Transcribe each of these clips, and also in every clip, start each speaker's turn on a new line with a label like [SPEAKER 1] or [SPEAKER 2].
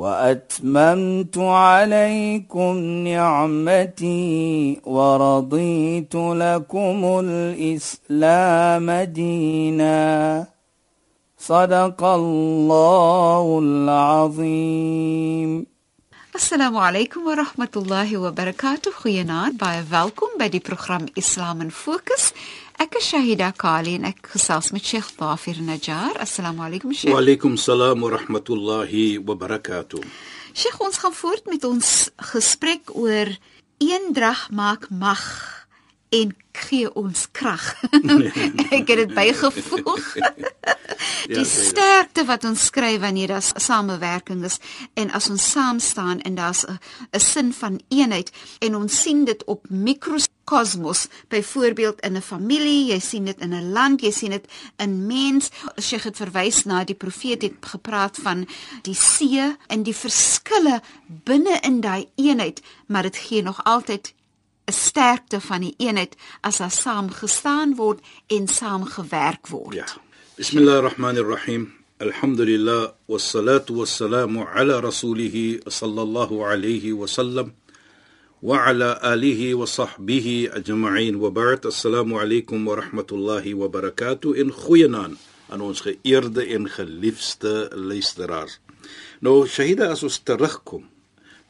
[SPEAKER 1] وأتممت عليكم نعمتي ورضيت لكم الإسلام دينا. صدق الله العظيم.
[SPEAKER 2] السلام عليكم ورحمة الله وبركاته. خيانات باي فالكم بدي برنامج إسلام فوكس. Ek is Shahida Kali en ek gesels met Sheikh Dafir Najjar. Assalamu alaykum Sheikh.
[SPEAKER 3] Wa alaykum salaam wa rahmatullahi wa barakatuh.
[SPEAKER 2] Sheikh, ons gaan voort met ons gesprek oor eendrag maak mag en gee ons krag. ek het dit bygevoeg. die sterkte wat ons skry wanneer daar samewerking is en as ons saam staan en daar's 'n sin van eenheid en ons sien dit op mikrokosmos byvoorbeeld in 'n familie jy sien dit in 'n land jy sien dit in mens jy het verwys na die profeet het gepraat van die see en die verskille binne in daai eenheid maar dit gee nog altyd 'n sterkte van die eenheid as daar saam gestaan word en saam gewerk word.
[SPEAKER 3] Ja. Bismillahirrahmanirrahim. Alhamdulillah wassalatu wassalamu ala rasulih sallallahu alayhi wa sallam wa sahbihi ajma'in wa ba'd. Assalamu alaykum wa rahmatullahi wa barakatuh. In goeienaand aan ons geëerde en geliefde luisteraars. Nou Shahida as ons terugkom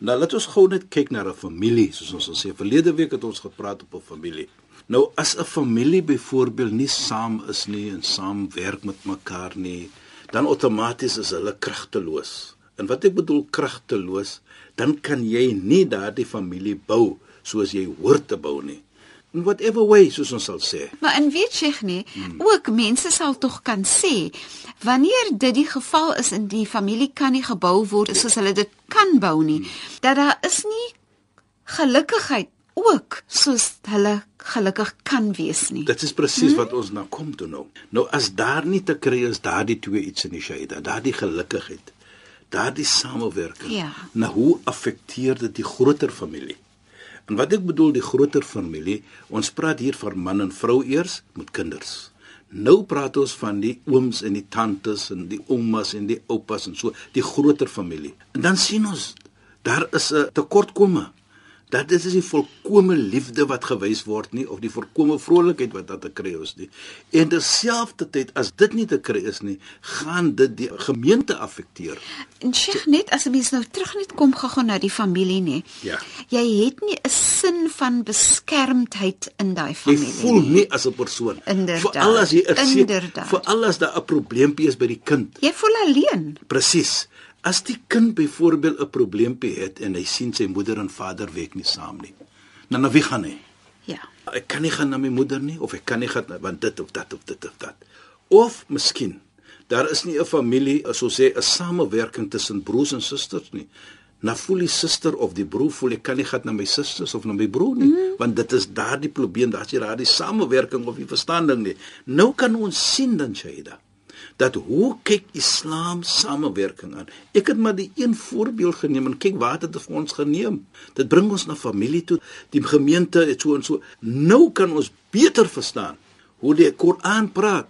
[SPEAKER 3] Nou laat ons gou net kyk na 'n familie, soos ons gesê verlede week het ons gepraat op 'n familie. Nou as 'n familie byvoorbeeld nie saam is nie en saam werk met mekaar nie, dan outomaties is hulle kragteloos. En wat ek bedoel kragteloos, dan kan jy nie daardie familie bou soos jy hoort te bou nie. In whatever way soos ons sal sê.
[SPEAKER 2] Maar in weet jy nie, hmm. ook mense sal tog kan sê wanneer dit die geval is in die familie kan nie gebou word soos hulle dit kan bou nie, hmm. dat daar is nie gelukkigheid ook soos hulle gelukkig kan wees nie.
[SPEAKER 3] Dit is presies hmm? wat ons nou kom toe nou. Nou as daar nie te kry is daardie twee iets in die Shaida, daardie gelukkigheid, daardie samewerking.
[SPEAKER 2] Ja.
[SPEAKER 3] Nou hoe affekteer dit die groter familie? En wat ek bedoel die groter familie, ons praat hier van man en vrou eers met kinders. Nou praat ons van die ooms en die tantes en die oumas en die oupas en so, die groter familie. En dan sien ons daar is 'n tekortkomme dat dit is die volkomme liefde wat gewys word nie of die volkomme vrolikheid wat daar te kry is nie. En terselfdertyd as dit nie te kry is nie, gaan dit die gemeente affekteer.
[SPEAKER 2] En Sheikh net as 'n mens nou terug net kom gegaan na die familie nê.
[SPEAKER 3] Ja.
[SPEAKER 2] Jy het nie 'n sin van beskermdheid in daai familie.
[SPEAKER 3] Jy voel nie as 'n persoon. Vir alles jy is vir alles daar 'n probleempie is by die kind.
[SPEAKER 2] Jy voel alleen.
[SPEAKER 3] Presies. As die kind byvoorbeeld 'n probleempie het en hy sien sy moeder en vader werk nie saam nie. Nou na wie gaan hy?
[SPEAKER 2] Ja.
[SPEAKER 3] Ek kan nie gaan na my moeder nie of ek kan nie gaan want dit of dat of dit of dat. Of miskien daar is nie 'n familie, so sê 'n samewerking tussen broers en susters nie. Na voel die suster of die broer voel ek kan nie gaan na my susters of na my broer nie, mm. want dit is daardie probleem, daar's hier daardie samewerking of die verstanding nie. Nou kan ons sien dan Shaida dat hoe kyk Islam samewerking aan. Ek het maar die een voorbeeld geneem en kyk waar dit vir ons geneem. Dit bring ons na familie toe, die gemeente het so en so. Nou kan ons beter verstaan hoe die Koran praat.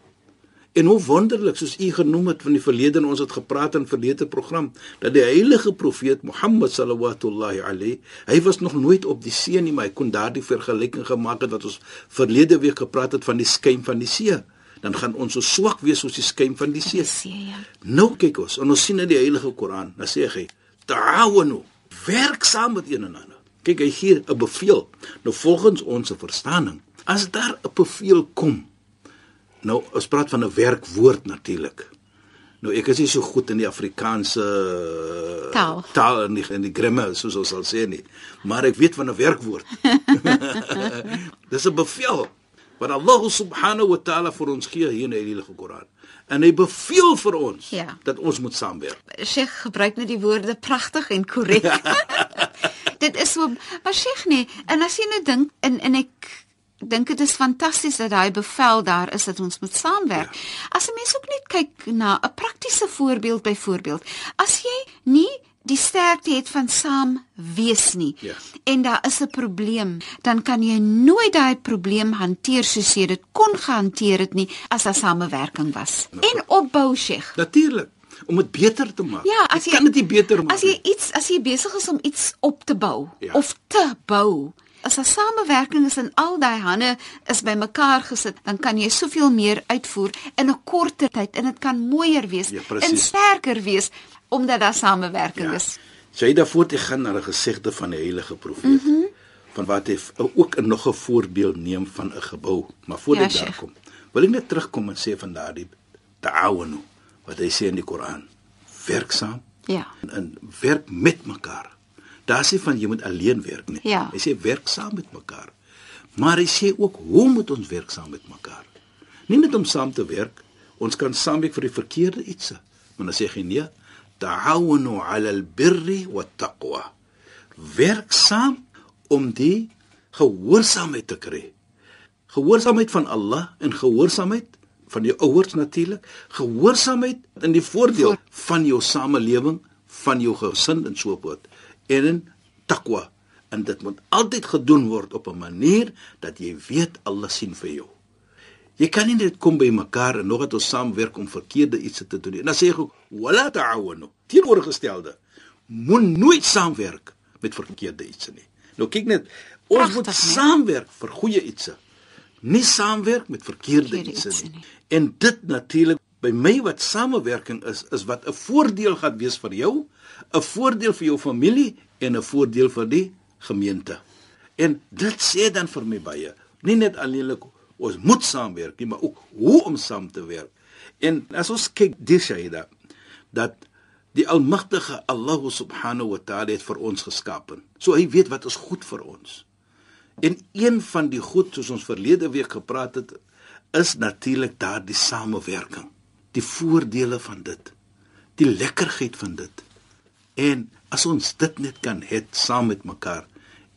[SPEAKER 3] En hoe wonderlik soos u genoem het van die verlede en ons het gepraat in verlede program dat die heilige profeet Mohammed sallallahu alayhi hy was nog nooit op die see nie maar hy kon daardie vergelyking gemaak het wat ons verlede week gepraat het van die skuim van die see dan gaan ons so swak wees soos die skuim van die see.
[SPEAKER 2] Ja.
[SPEAKER 3] Nou kyk ons, en ons sien in die Heilige Koran, dan sê hy: "Ta'awunu, werk saam met een en ander." Kyk, hy gee 'n bevel. Nou volgens ons verstaaning, as daar 'n bevel kom, nou ons praat van 'n werkwoord natuurlik. Nou ek is nie so goed in die Afrikaanse
[SPEAKER 2] taal,
[SPEAKER 3] taal en die, in die grammar soos ons sal sê nie, maar ek weet van 'n werkwoord. Dis 'n bevel wat Allah subhanahu wa ta'ala vir ons gee hier in die Heilige Koran. En hy beveel vir ons
[SPEAKER 2] ja.
[SPEAKER 3] dat ons moet saamwerk.
[SPEAKER 2] Sheikh gebruik net die woorde pragtig en korrek. Dit is so, maar Sheikh nee, en as jy nou dink in en ek dink dit is fantasties dat daai bevel daar is dat ons moet saamwerk. Ja. As 'n mens ook net kyk na 'n praktiese voorbeeld byvoorbeeld, as jy nie die sterkte het van saam wees nie
[SPEAKER 3] Ja.
[SPEAKER 2] en daar is 'n probleem, dan kan jy nooit daai probleem hanteer soos jy dit kon gehanteer het nie as daar samewerking was. En opbou, Sheikh.
[SPEAKER 3] Natuurlik om dit beter te maak.
[SPEAKER 2] Ja, as jy
[SPEAKER 3] kan dit nie beter maak.
[SPEAKER 2] As jy iets as jy besig is om iets op te bou
[SPEAKER 3] Ja.
[SPEAKER 2] of te bou, as 'n samewerking is en al daai hande is bymekaar gesit, dan kan jy soveel meer uitvoer in 'n korter tyd en dit kan mooier wees
[SPEAKER 3] Ja,
[SPEAKER 2] en
[SPEAKER 3] presies.
[SPEAKER 2] sterker wees omdat daar samewerking
[SPEAKER 3] Ja.
[SPEAKER 2] is.
[SPEAKER 3] Sy daarvoor te gaan na 'n gesegde van die heilige profeet. Mm. -hmm. Van wat hy ook 'n nog 'n voorbeeld neem van 'n gebou. Maar voor
[SPEAKER 2] Ja,
[SPEAKER 3] ek daar kom, wil ek net terugkom en sê van daardie ta'awunu wat hy sê in die Koran. Werksaam
[SPEAKER 2] Ja.
[SPEAKER 3] en, en werk met mekaar. Daar sê van jy moet alleen werk nie.
[SPEAKER 2] Ja.
[SPEAKER 3] Hy sê werk saam met mekaar. Maar hy sê ook hoe moet ons werk saam met mekaar? Nie net om saam te werk, ons kan saamwerk vir die verkeerde ietsie. Maar dan sê hy nee, ta'awunu 'ala al-birri wat-taqwa. Werk saam om die gehoorsaamheid te kry. Gehoorsaamheid van Allah en gehoorsaamheid van jou ouers natuurlik, gehoorsaamheid in die voordeel van jou samelewing, van jou gesin en so voort. En in takwa en dit moet altyd gedoen word op 'n manier dat jy weet Allah sien vir jou. Jy kan nie net kom by mekaar en nog dat ons saamwerk om verkeerde iets te doen nie. Dan sê ek ook wala ta'awunu. Teenoorgestelde. Moet nooit saamwerk met verkeerde iets nie. Nou kyk net, ons
[SPEAKER 2] Pragtig,
[SPEAKER 3] moet saamwerk vir goeie iets. Nie saamwerk met verkeerde
[SPEAKER 2] Verkeerde
[SPEAKER 3] iets nie.
[SPEAKER 2] nie.
[SPEAKER 3] En dit natuurlik by my wat samewerking is, is wat 'n voordeel gaan wees vir jou, 'n voordeel vir jou familie en 'n voordeel vir die gemeente. En dit sê dan vir my baie, nie net alleenlik ons moet saamwerk nie, maar ook hoe om saam te werk. En as ons kyk dis Shaida dat die almagtige Allah subhanahu wa ta'ala het vir ons geskape. So hy weet wat is goed vir ons. En een van die goed soos ons verlede week gepraat het, is natuurlik daardie samewerking. Die voordele van dit. Die lekkerheid van dit. En as ons dit net kan hê saam met mekaar.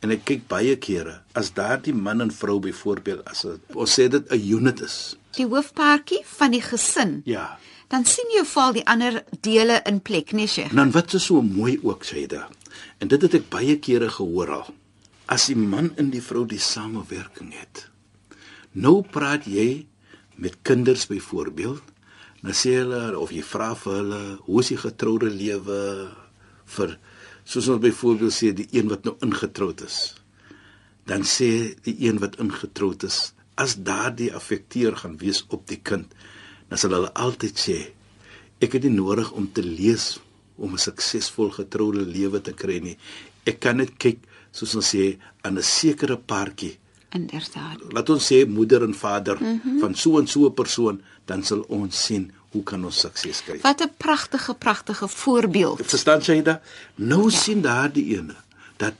[SPEAKER 3] En ek kyk baie kere as daardie man en vrou byvoorbeeld as 'n ons sê dit 'n unit is.
[SPEAKER 2] Die hoofpaartjie van die gesin.
[SPEAKER 3] Ja.
[SPEAKER 2] Dan sien jy val die ander dele in plek, nee Sheikh.
[SPEAKER 3] En dan wat is so mooi ook sê dit. En dit het ek baie kere gehoor al. As die man en die vrou die samewerking het. Nou praat jy met kinders byvoorbeeld, dan sê hulle of jy vra vir hulle, hoe is die getroude lewe vir soos ons byvoorbeeld sê die een wat nou ingetroud is. Dan sê die een wat ingetroud is, as daardie affekteer gaan wees op die kind, dan sal hulle altyd sê ek het nie nodig om te lees om 'n suksesvol getroude lewe te kry nie. Ek kan net kyk soos ons sê aan 'n sekere paartjie.
[SPEAKER 2] Inderdaad.
[SPEAKER 3] Laat ons sê moeder en vader mm -hmm. van so en so 'n persoon, dan sal ons sien hoe kan ons sukses kry.
[SPEAKER 2] Wat 'n pragtige pragtige voorbeeld.
[SPEAKER 3] Verstaan jy dit? Nou ja. sien daardie ene dat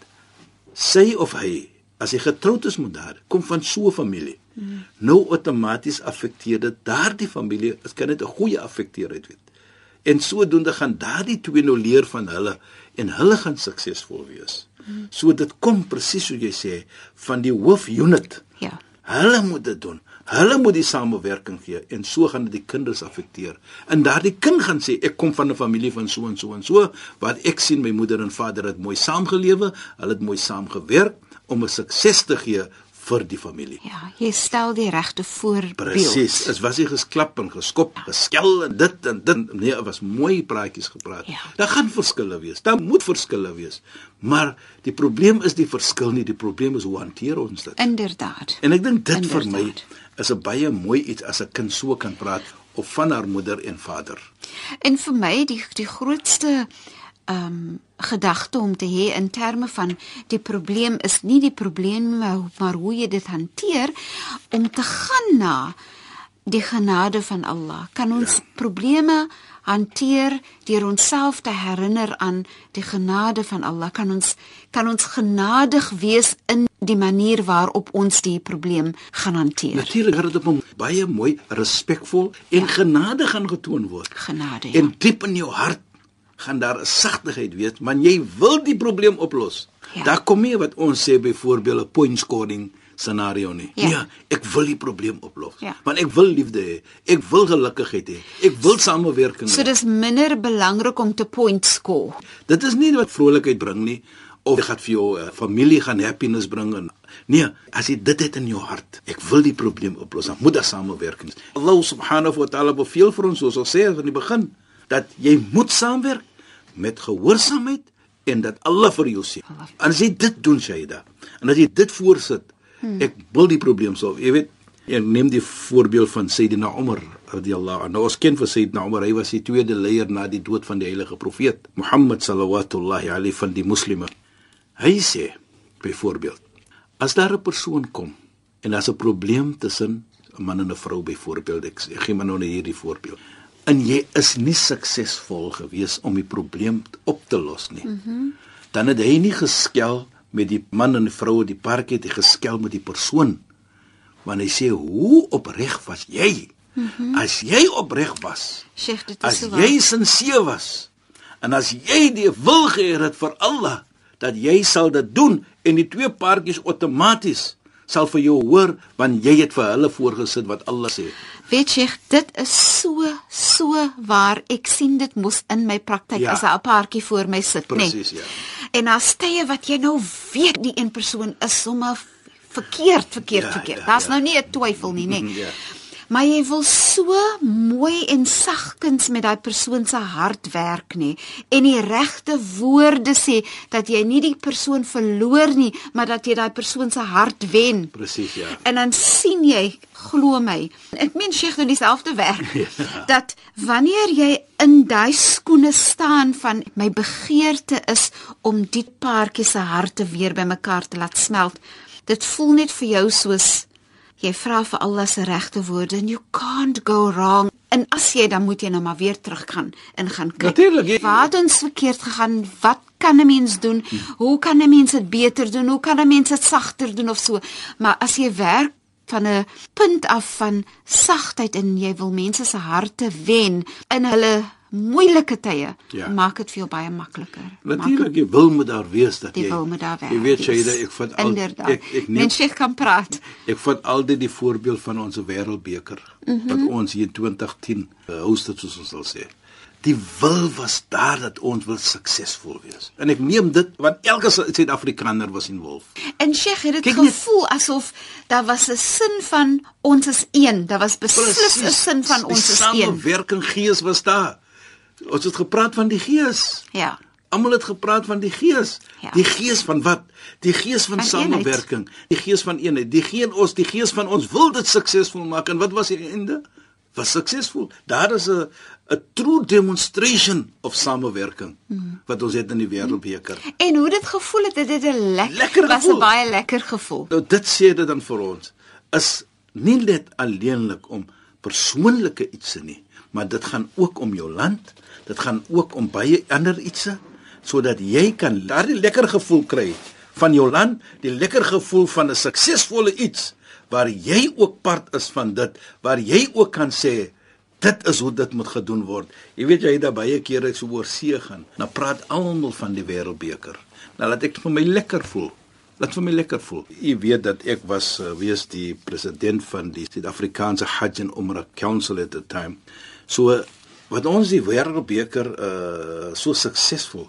[SPEAKER 3] sy of hy as hy getroud is met haar, kom van so 'n familie. Mm. Nou outomaties affekteer dit daardie familie, dit kan net 'n goeie affekteer uit weet. En sodoende gaan daardie twee nou leer van hulle en hulle gaan suksesvol wees. Mm. So dit kom presies soos jy sê van die hoofunit.
[SPEAKER 2] Ja.
[SPEAKER 3] Hulle moet dit doen. Hulle moet die samewerking gee en so gaan dit die kinders affekteer. En daardie kind gaan sê ek kom van 'n familie van so en so en so wat ek sien my moeder en vader het mooi saamgelewe, hulle het mooi saamgewerk om 'n sukses te gee vir die familie.
[SPEAKER 2] Ja, jy stel die regte voorbeeld.
[SPEAKER 3] Presies. Dit was nie gesklap en geskop, geskel en dit en dit. Nee, dit was mooi praatjies gepraat.
[SPEAKER 2] Ja.
[SPEAKER 3] Daar gaan verskille wees. Daar moet verskille wees. Maar die probleem is die verskil nie, die probleem is hoe hanteer ons dit?
[SPEAKER 2] Inderdaad.
[SPEAKER 3] En ek dink dit vir my
[SPEAKER 2] Inderdaad.
[SPEAKER 3] Is 'n baie mooi iets as 'n kind so kan praat of van haar moeder en vader.
[SPEAKER 2] En vir my die die grootste ehm um, gedagte om te hê in terme van die probleem is nie die probleem maar, maar hoe jy dit hanteer om te gaan na die genade van Allah. Kan ons Ja. probleme hanteer deur onsself te herinner aan die genade van Allah. Kan ons kan ons genadig wees in die manier waarop ons die probleem gaan hanteer.
[SPEAKER 3] Natuurlik het dit op 'n baie mooi, respekvol en ja. genade gaan getoon word.
[SPEAKER 2] Genade. Ja.
[SPEAKER 3] En diep in jou hart gaan daar 'n sagtigheid wees, want jy wil die probleem oplos.
[SPEAKER 2] Ja.
[SPEAKER 3] Daar kom nie wat ons sê byvoorbeeld 'n point scoring scenario nie.
[SPEAKER 2] Ja.
[SPEAKER 3] Nee, ek wil die probleem oplos.
[SPEAKER 2] Ja.
[SPEAKER 3] Want ek wil liefde hê. Ek wil gelukigheid hê. Ek wil samewerking
[SPEAKER 2] So
[SPEAKER 3] hê.
[SPEAKER 2] dis minder belangrik om te point score.
[SPEAKER 3] Dit is nie wat vrolikheid bring nie of dit gaan vir jou uh, familie gaan happiness bring en nee, as jy dit het in jou hart, ek wil die probleem oplos, dan moet daar samewerking wees. Allah subhanahu wa ta'ala beveel vir ons soos ons sê van die begin dat jy moet saamwerk met gehoorsaamheid en dat Allah vir jou sê. En as jy dit doen, Shaida, en as jy dit voorsit, ek wil die probleem solf. Jy weet, ek neem die voorbeeld van Sayyidina Umar radiyallahu anhu. Nou, ons ken vir Sayyidina Umar, hy was die tweede leier na die dood van die heilige profeet Mohammed sallallahu alayhi van die moslime. Hy sê byvoorbeeld, as daar 'n persoon kom en daar's 'n probleem tussen 'n man en 'n vrou byvoorbeeld, ek, ek gee maar nou net hierdie voorbeeld. En jy is nie suksesvol gewees om die probleem op te los nie. Mm -hmm. Dan het hy nie geskel met die man en die vrou, die park het hy geskel met die persoon. Want hy sê, "Hoe opreg was jy?" Mm -hmm. As jy opreg was,
[SPEAKER 2] Sheikh, dit is
[SPEAKER 3] as
[SPEAKER 2] so
[SPEAKER 3] jy sinseer was en as jy die wil gehad het vir Allah dat jy sal dit doen en die twee paartjies outomaties sal vir jou hoor want jy het vir hulle voorgesit wat Allah sê.
[SPEAKER 2] Weet jy, dit is so so waar. Ek sien dit mos in my praktyk
[SPEAKER 3] Ja.
[SPEAKER 2] as 'n paartjie voor my sit, nê.
[SPEAKER 3] Presies, ja.
[SPEAKER 2] En daar's tye wat jy nou weet die een persoon is sommer verkeerd, verkeerd,
[SPEAKER 3] Ja,
[SPEAKER 2] verkeerd.
[SPEAKER 3] ja,
[SPEAKER 2] Daar's
[SPEAKER 3] ja.
[SPEAKER 2] nou nie 'n twyfel nie, nê.
[SPEAKER 3] Ja.
[SPEAKER 2] Maar jy wil so mooi en sagkens met daai persoon se hart werk nê en die regte woorde sê dat jy nie die persoon verloor nie, maar dat jy daai persoon se hart wen.
[SPEAKER 3] Presies, ja.
[SPEAKER 2] En dan sien jy, glo my, ek meen Sheikh doen dieselfde werk.
[SPEAKER 3] Ja.
[SPEAKER 2] Dat wanneer jy in daai skoene staan van my begeerte is om die paartjie se harte weer bymekaar te laat smelt. Dit voel net vir jou soos jy vra vir Allah se regte woorde and you can't go wrong. En as jy dan moet jy nou maar weer teruggaan en gaan kyk.
[SPEAKER 3] Natuurlik, jy-
[SPEAKER 2] Waar het ons verkeerd gegaan? Wat kan 'n mens doen? Hoe kan 'n mens dit beter doen? Hoe kan 'n mens dit sagter doen of so? Maar as jy werk van 'n punt af van sagtheid en jy wil mense se harte wen in hulle moeilike tye,
[SPEAKER 3] Ja.
[SPEAKER 2] maak dit vir jou baie makliker.
[SPEAKER 3] Natuurlik, jy wil moet daar wees dat
[SPEAKER 2] Die
[SPEAKER 3] jy
[SPEAKER 2] wil moet daar werk.
[SPEAKER 3] Jy weet
[SPEAKER 2] wees.
[SPEAKER 3] Shaida, ek vat al
[SPEAKER 2] Inderdaad.
[SPEAKER 3] ek ek neem
[SPEAKER 2] Mens Sheikh kan praat.
[SPEAKER 3] Ek vat altyd die voorbeeld van ons wêreldbeker mm -hmm. wat ons hier in 2010 uh, host het soos ons sal sê. Die wil was daar dat ons wil suksesvol wees. En ek neem dit want elke Su- Suid-Afrikaner was involved.
[SPEAKER 2] En Sheikh het dit
[SPEAKER 3] Kyk net.
[SPEAKER 2] gevoel asof daar was 'n sin van ons is een. Daar was beslis 'n sin van ons is
[SPEAKER 3] Die
[SPEAKER 2] een.
[SPEAKER 3] samewerking gees was daar. Ons het gepraat van die gees.
[SPEAKER 2] Ja.
[SPEAKER 3] Almal het gepraat van die gees.
[SPEAKER 2] Ja.
[SPEAKER 3] Die gees van wat? Die gees van,
[SPEAKER 2] Van
[SPEAKER 3] samewerking, die gees van eenheid. Die geen ons, die gees van ons wil dit suksesvol maak en wat was die einde? Was suksesvol. Daar is 'n 'n true demonstration of samewerking
[SPEAKER 2] Hmm.
[SPEAKER 3] wat ons het in die wêreldbeker.
[SPEAKER 2] En hoe dit gevoel het, dit het 'n lekker,
[SPEAKER 3] Lekker
[SPEAKER 2] was 'n baie lekker gevoel.
[SPEAKER 3] Nou dit sê dit dan vir ons is nie net alleenlik om persoonlike ietsie nie, maar dit gaan ook om jou land, dit gaan ook om baie ander ietsie sodat jy kan daardie lekker gevoel kry van jou land, die lekker gevoel van 'n suksesvolle iets waar jy ook part is van dit, waar jy ook kan sê dit is hoe dit moet gedoen word. Jy weet jy daar baie kere so oor see gaan, dan praat almal van die wêreldbeker. Nou laat ek vir my lekker voel. Laat vir my lekker voel. Jy weet dat ek was uh, wees die president van die Suid-Afrikaanse Hajj and Umrah Council at the time. So wat ons die wêreldbeker uh so suksesvol.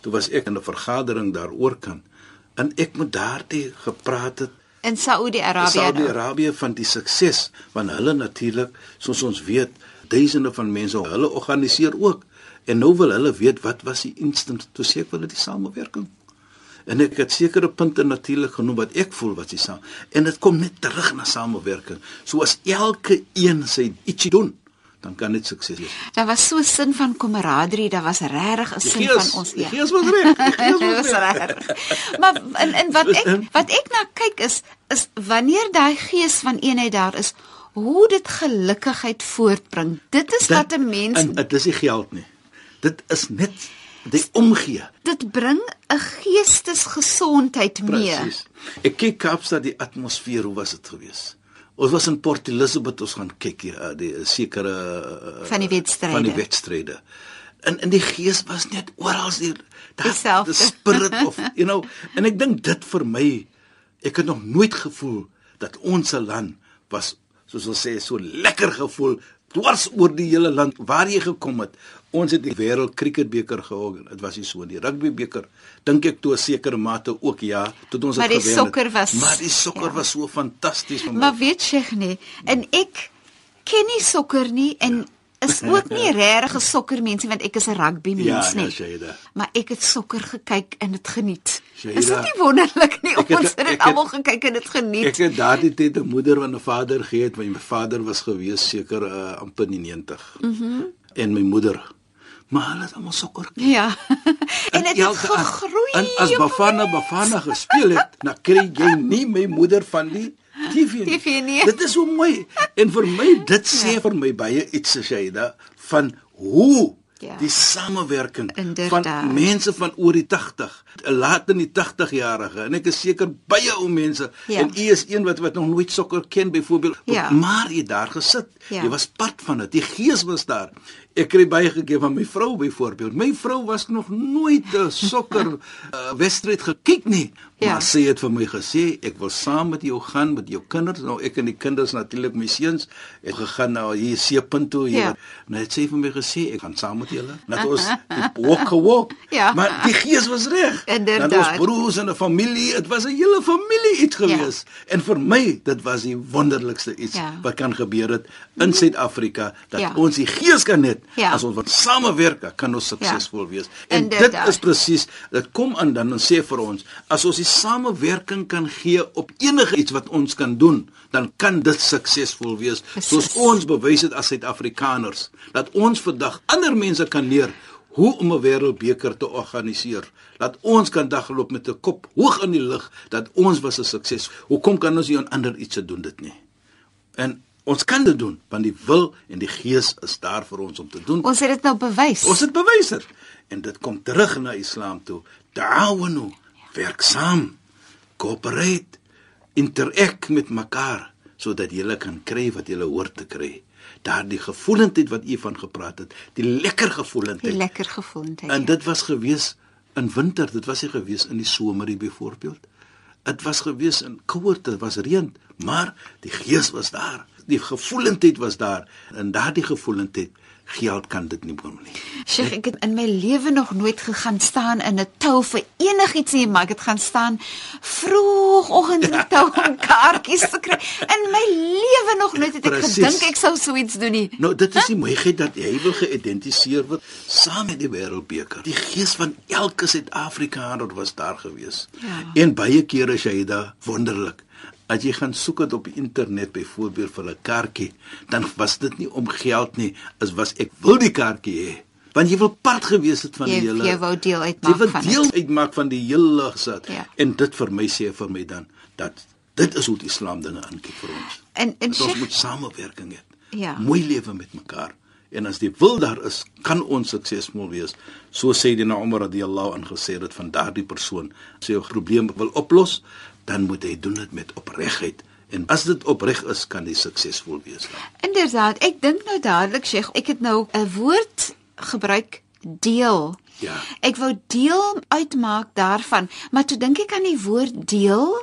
[SPEAKER 3] Toe was ek in 'n vergadering daaroor kan en ek moet daardie gepraat het
[SPEAKER 2] In Saudi-Arabië.
[SPEAKER 3] Saudi-Arabië van die sukses want hulle natuurlik soos ons weet duisende van mense hulle organiseer ook en nou wil hulle weet wat was die instant toe sê ek wil dit samewerking en ek het sekere punte natuurlik genoem wat ek voel wat jy saam en dit kom net terug na samewerking so as elke een sy ietsie doen dan kan dit sukses wees
[SPEAKER 2] Daar was so 'n sin van kameraderie, daar was regtig 'n sin
[SPEAKER 3] gees
[SPEAKER 2] van ons
[SPEAKER 3] die
[SPEAKER 2] ja.
[SPEAKER 3] gees was reg gees
[SPEAKER 2] Dit
[SPEAKER 3] was reg.
[SPEAKER 2] Maar en, en wat ek wat ek na kyk is is wanneer daai gees van eenheid daar is, hoe dit gelukigheid voortbring. Dit is wat 'n mens
[SPEAKER 3] en dit is nie geld nie dit is net die omgee
[SPEAKER 2] dit bring 'n geestesgesondheid mee.
[SPEAKER 3] Presies. Ek kyk Kaapstad die atmosfeer, hoe was dit gewees? Ons was in Port Elizabeth, ons gaan kyk hier, uh, die uh, sekere uh,
[SPEAKER 2] Van die wedstryde.
[SPEAKER 3] Van die wedstryde. En in die gees was net oral die
[SPEAKER 2] Dieselfde.
[SPEAKER 3] spirit of you know, en ek dink dit vir my Ek het nog nooit gevoel dat ons se land was soos ons sê so lekker gevoel dwars oor die hele land waar jy gekom het. Ons het die wêreld cricketbeker gehou. Dit was nie so nie. Rugbybeker dink ek toe 'n sekere mate ook ja, tot ons
[SPEAKER 2] maar
[SPEAKER 3] het gewen.
[SPEAKER 2] Maar die sokker was
[SPEAKER 3] Maar die sokker ja. was so fantasties
[SPEAKER 2] my. Maar weet jy nie, en ek ken nie sokker nie en ja is ook nie regtig 'n sokkermensie want ek is 'n rugby mens
[SPEAKER 3] ja,
[SPEAKER 2] nie.
[SPEAKER 3] Ja,
[SPEAKER 2] maar ek het sokker gekyk en dit geniet. Shaida, is dit nie wonderlik nie ons het, het dit almal gekyk en dit geniet.
[SPEAKER 3] Ek het daardie tyd 'n moeder en 'n vader gehad, my vader was gewees seker uh, amper 90. Mhm. Mm en my moeder maar hulle het almal sokker.
[SPEAKER 2] Ja. en dit het gegroei.
[SPEAKER 3] En as Bafana Bafana gespeel het, dan kry jy nie my moeder van die TV.
[SPEAKER 2] TV nie.
[SPEAKER 3] Dit is so mooi. En vir my dit sê ja. vir my baie iets as jy da van hoe ja. die samewerking van mense van oor die 80, laat in die 80 jarige en ek is seker baie ou mense ja. en u is een wat wat nog nooit sokker ken byvoorbeeld, ja. maar jy daar gesit. Ja. Jy was part van dit. Die gees was daar. Ek kry baie gegee van my vrou byvoorbeeld. My vrou was nog nooit 'n sokker uh, wedstryd gekyk nie. Ja. Maar sy het vir my gesê ek wil saam met jou gaan met jou kinders. Nou ek en die kinders natuurlik my seuns het gegaan na hier Seepunt toe hier. Ja. Nou het sy vir my gesê ek gaan saam met julle. Net ons walk walk. Ja. Maar die gees was reg.
[SPEAKER 2] En
[SPEAKER 3] ons broers en 'n familie, dit was 'n hele familie iets ja. gewees. Ja. En vir my dit was die wonderlikste iets ja. wat kan gebeur het in Suid-Afrika dat ja. ons die gees kan hê Ja. As ons wat samewerk, kan ons suksesvol ja. wees. En dit is presies, dit kom aan dan en sê vir ons, as ons die samewerking kan gee op enige iets wat ons kan doen, dan kan dit suksesvol wees. Precies. Soos ons bewys het as Suid-Afrikaners, dat ons vandag ander mense kan leer hoe om 'n wêreldbeker te organiseer. Dat ons kan dagloop met 'n kop hoog in die lug dat ons was 'n sukses. Hoekom kan ons nie aan ander iets doen dit nie? En Ons kan dit doen want die wil en die gees is daar vir ons om te doen.
[SPEAKER 2] Ons het dit nou bewys.
[SPEAKER 3] Ons het bewys dit. En dit kom terug na Islam toe. Ta'awunu, werk saam. Cooperate, interact met mekaar sodat julle kan kry wat julle hoort te kry. Daardie gevoelendheid wat u van gepraat het, die lekker gevoelendheid.
[SPEAKER 2] Die lekker gevoelendheid.
[SPEAKER 3] En ja. dit was gewees in winter, dit was nie gewees in die somerie byvoorbeeld. Dit was gewees in koue, dit was reën, maar die gees was daar die gevoelendheid was daar en daardie gevoelendheid geld kan dit nie bring nie.
[SPEAKER 2] Sheikh, ek het in my lewe nog nooit gegaan staan in 'n tou vir enigiets nie, maar ek het gaan staan vroegoggend in die tou om kaartjies te kry. In my lewe nog nooit het ek Precies. gedink ek sou so iets doen nie.
[SPEAKER 3] Nou, dit is die mooiheid dat jy wil geïdentifiseer word saam met die wêreldbeker. Die gees van elke Suid-Afrikaner was daar gewees. Ja. En baie kere as jy daar wonderlik as jy gaan soek dit op die internet byvoorbeeld vir 'n kaartjie, dan was dit nie om geld nie, is was ek wil die kaartjie hê. Want jy wil part gewees het van
[SPEAKER 2] jy,
[SPEAKER 3] die hele
[SPEAKER 2] Jy wou deel uitmaak
[SPEAKER 3] van. Jy wil deel uitmaak van die hele gesit. Ja. En dit vir my sê vir my dan dat dit is hoe die Islam dinge aankyk vir ons.
[SPEAKER 2] En en
[SPEAKER 3] ons moet samewerking hê. Ja. Mooi lewe met mekaar. En as die wil daar is, kan ons suksesvol wees. So sê die na Umar radhiyallahu anhu gesê dit van daardie persoon, as jy 'n probleem wil oplos, dan moet hy doen dit met opregtheid. En as dit opreg is, kan hy suksesvol wees.
[SPEAKER 2] Inderdaad, ek dink nou dadelik sê ek het nou 'n woord gebruik deel.
[SPEAKER 3] Ja.
[SPEAKER 2] Ek wou deel uitmaak daarvan, maar toe dink ek aan die woord deel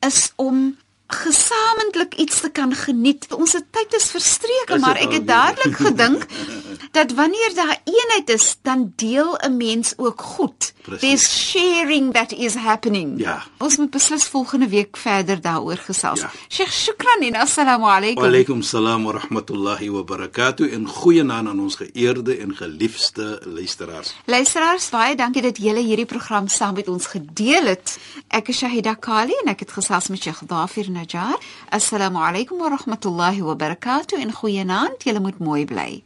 [SPEAKER 2] is om gesamentlik iets te kan geniet. Ons tyd is verstreke, maar ek het dadelik gedink dat wanneer daar eenheid is, dan deel 'n mens ook goed. There's sharing that is happening.
[SPEAKER 3] Ja.
[SPEAKER 2] Ons moet beslis volgende week verder daaroor gesels. Ja. Sheikh, shukran en assalamu alaykum.
[SPEAKER 3] Wa alaykum salaam wa rahmatullahi wa barakatuh en goeienaand aan ons geëerde en geliefde luisteraars.
[SPEAKER 2] Luisteraars, baie dankie dat julle hierdie program saam met ons gedeel het. Ek is Shahida Kali en ek het gesels met Sheikh Dafir Najjar. Assalamu alaykum wa rahmatullahi wa barakatuh en goeienaand. Julle moet mooi bly.